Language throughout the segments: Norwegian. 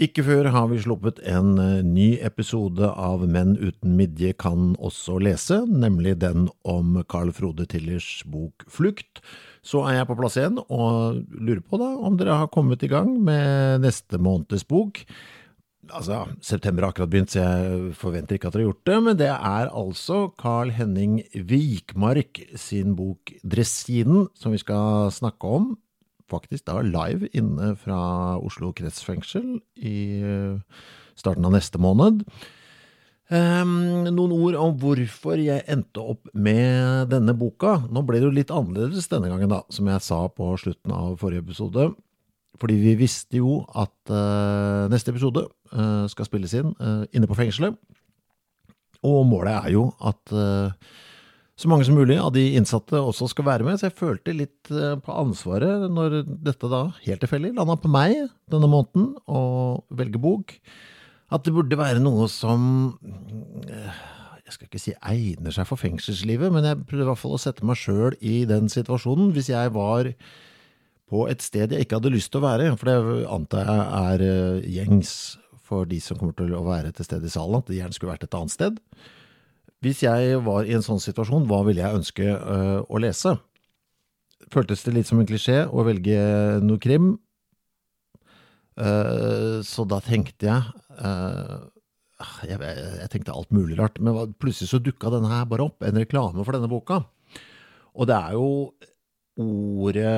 Ikke før har vi sluppet en eh, ny episode av Menn uten midje kan også lese, nemlig den om Carl Frode Tillers bok Flukt. Så er jeg på plass igjen og lurer på da om dere har kommet i gang med neste måneds bok. Altså, september har akkurat begynt, så jeg forventer ikke at dere har gjort det, men det er altså Carl Henning Vikmark sin bok Dressinen som vi skal snakke om faktisk da live inne fra Oslo kretsfengsel i eh, starten av neste måned. Um, noen ord om hvorfor jeg endte opp med denne boka. Nå ble det jo litt annerledes denne gangen, da, som jeg sa på slutten av forrige episode. Fordi vi visste jo at uh, neste episode uh, skal spilles inn uh, inne på fengselet. Og målet er jo at så mange som mulig av de innsatte også skal være med, så jeg følte litt eh, på ansvaret når dette da, helt tilfeldig, landa på meg denne måneden, å velge bok. At det burde være noe som eh, Jeg skal ikke si egner seg for fengselslivet, men jeg prøvde i hvert fall å sette meg sjøl i den situasjonen. Hvis jeg var på et sted jeg ikke hadde lyst til å være, for det antar jeg er eh, gjengs for de som kommer til å være til stede i salen, at de gjerne skulle vært et annet sted. Hvis jeg var i en sånn situasjon, hva ville jeg ønske uh, å lese? Føltes det litt som en klisjé å velge noe krim? Uh, så da tenkte jeg uh, jeg, jeg, tenkte alt mulig rart, men plutselig så dukka denne her bare opp, en reklame for denne boka. Og det er jo ordet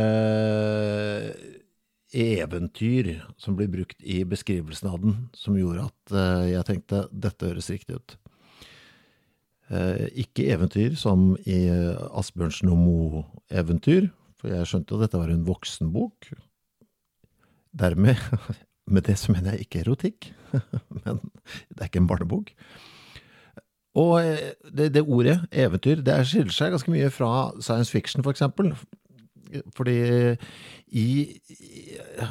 eventyr som blir brukt i beskrivelsen av den, som gjorde at jeg tenkte dette høres riktig ut. Eh, ikke eventyr som i eh, Asbjørnsen og Moe-eventyr, for jeg skjønte at dette var en voksenbok. Dermed, med det så mener jeg ikke erotikk, men det er ikke en barnebok. Og eh, det, det ordet, eventyr, det skiller seg ganske mye fra science fiction, for eksempel. Fordi i,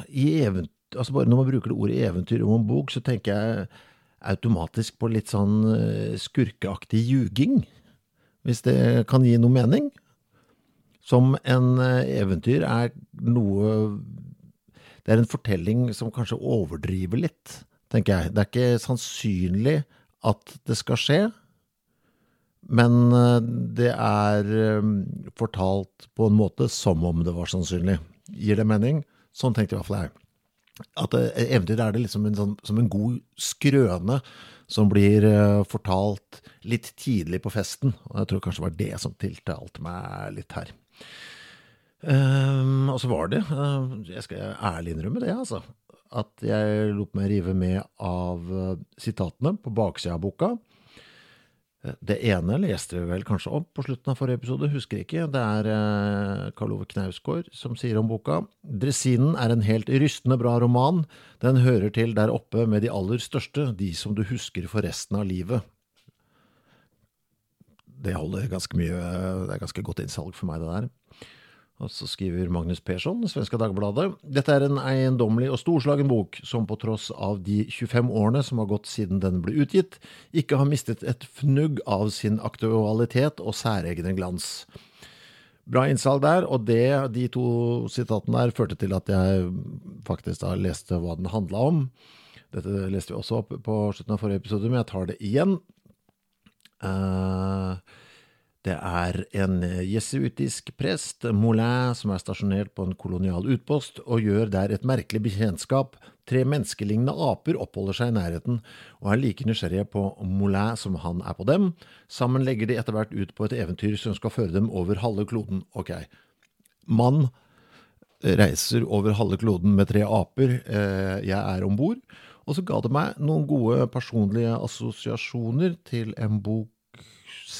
i eventyr, altså bare når man bruker det ordet eventyr om en bok, så tenker jeg automatisk på litt sånn eh, skurkeaktig ljuging, hvis det kan gi noe mening. Som en eh, eventyr er noe Det er en fortelling som kanskje overdriver litt, tenker jeg. Det er ikke sannsynlig at det skal skje, men eh, det er fortalt på en måte som om det var sannsynlig. Gir det mening? Sånn tenkte i hvert fall jeg at eventyr er det liksom en sånn, som en god skrøne som blir uh, fortalt litt tidlig på festen. Og jeg tror kanskje det var det som tiltalte meg litt her. Um, og så var det, uh, jeg skal ærlig innrømme det, altså, at jeg lot meg rive med av sitatene på baksida av boka. Det ene leste vi vel kanskje opp på slutten av forrige episode, husker ikke. Det er eh, Karl Ove Knausgård som sier om boka. 'Dresinen er en helt rystende bra roman. Den hører til der oppe med de aller største, de som du husker for resten av livet. Det holder ganske mye, det er ganske godt innsalg for meg, det der. Og så skriver Magnus Persson, Svenska Dagbladet, dette er en eiendommelig og storslagen bok som på tross av de 25 årene som har gått siden den ble utgitt, ikke har mistet et fnugg av sin aktualitet og særegne glans. Bra innsalg der, og det, de to sitatene der førte til at jeg faktisk da leste hva den handla om. Dette leste vi også opp på slutten av forrige episode, men jeg tar det igjen. Uh, det er en jesuitisk prest, Moulin, som er stasjonert på en kolonial utpost, og gjør der et merkelig bekjentskap Tre menneskelignende aper oppholder seg i nærheten og er like nysgjerrige på Moulin som han er på dem. Sammen legger de etter hvert ut på et eventyr som skal føre dem over halve kloden. Ok, mann reiser over halve kloden med tre aper, eh, jeg er om bord. Og så ga det meg noen gode personlige assosiasjoner til en bok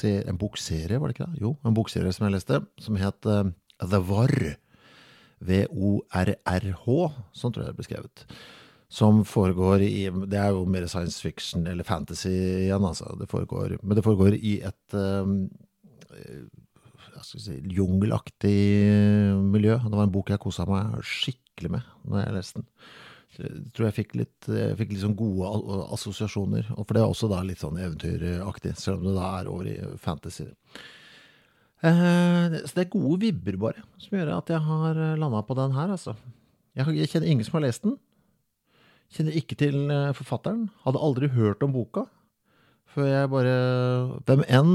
en bokserie, var det ikke det? Jo, en bokserie som jeg leste, som het uh, The Var. V-O-R-R-H, sånn tror jeg det er beskrevet. Som foregår i Det er jo mer science fiction eller fantasy igjen, altså. Det foregår, men det foregår i et um, si, jungelaktig miljø. Det var en bok jeg kosa meg skikkelig med når jeg leste den. Jeg tror jeg fikk litt, jeg fikk litt sånn gode assosiasjoner. For det er også da litt sånn eventyraktig, selv om det da er over i fantasy. Eh, så det er gode vibber, bare, som gjør at jeg har landa på den her, altså. Jeg, kjenner ingen som har lest den. Kjenner ikke til eh, forfatteren. Hadde aldri hørt om boka. Før jeg bare Hvem enn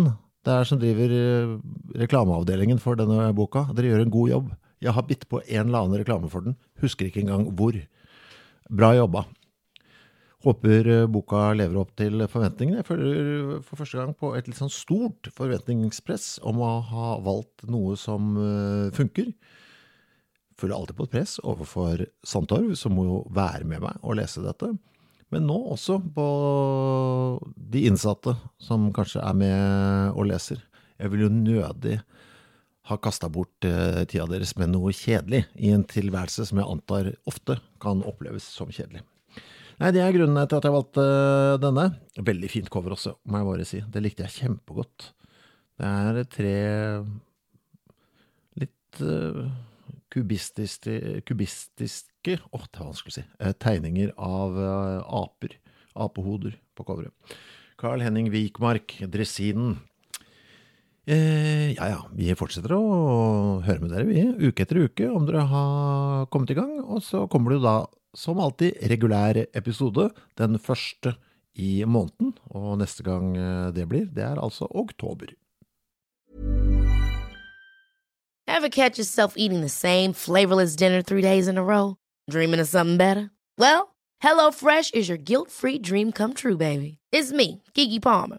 det er som driver eh, reklameavdelingen for denne boka. Dere gjør en god jobb. Jeg har bitt på en eller annen reklame for den. Husker ikke engang hvor. Bra jobba. Håper eh, boka lever opp til forventningene. Jeg føler for første gang på et litt sånn stort forventningspress om å ha valgt noe som eh, funker. Føler alltid på et press overfor Sandtorv, som må jo være med meg og lese dette. Men nå også på de innsatte som kanskje er med og leser. Jeg vil jo nødig har kasta bort eh, tida deres med noe kjedelig i en tilværelse som jeg antar ofte kan oppleves som kjedelig. Nei, Det er grunnen til at jeg valgte eh, denne. Veldig fint cover også, må jeg bare si. Det likte jeg kjempegodt. Det er tre litt uh, kubistiske, kubistiske oh, det er vanskelig å si. Tegninger av aper. Apehoder på coveret. Carl Henning Wikmark, Dressinen. Eh, ja ja, vi fortsetter å høre med dere, vi, uke etter uke, om dere har kommet i gang. Og så kommer det jo da, som alltid, regulær episode den første i måneden. Og neste gang eh, det blir, det er altså oktober. Ever catch yourself eating the same flavorless dinner three days in a row? Dreaming of something better? Well, HelloFresh is your guilt-free dream come true, baby. It's me, Kiki Palmer.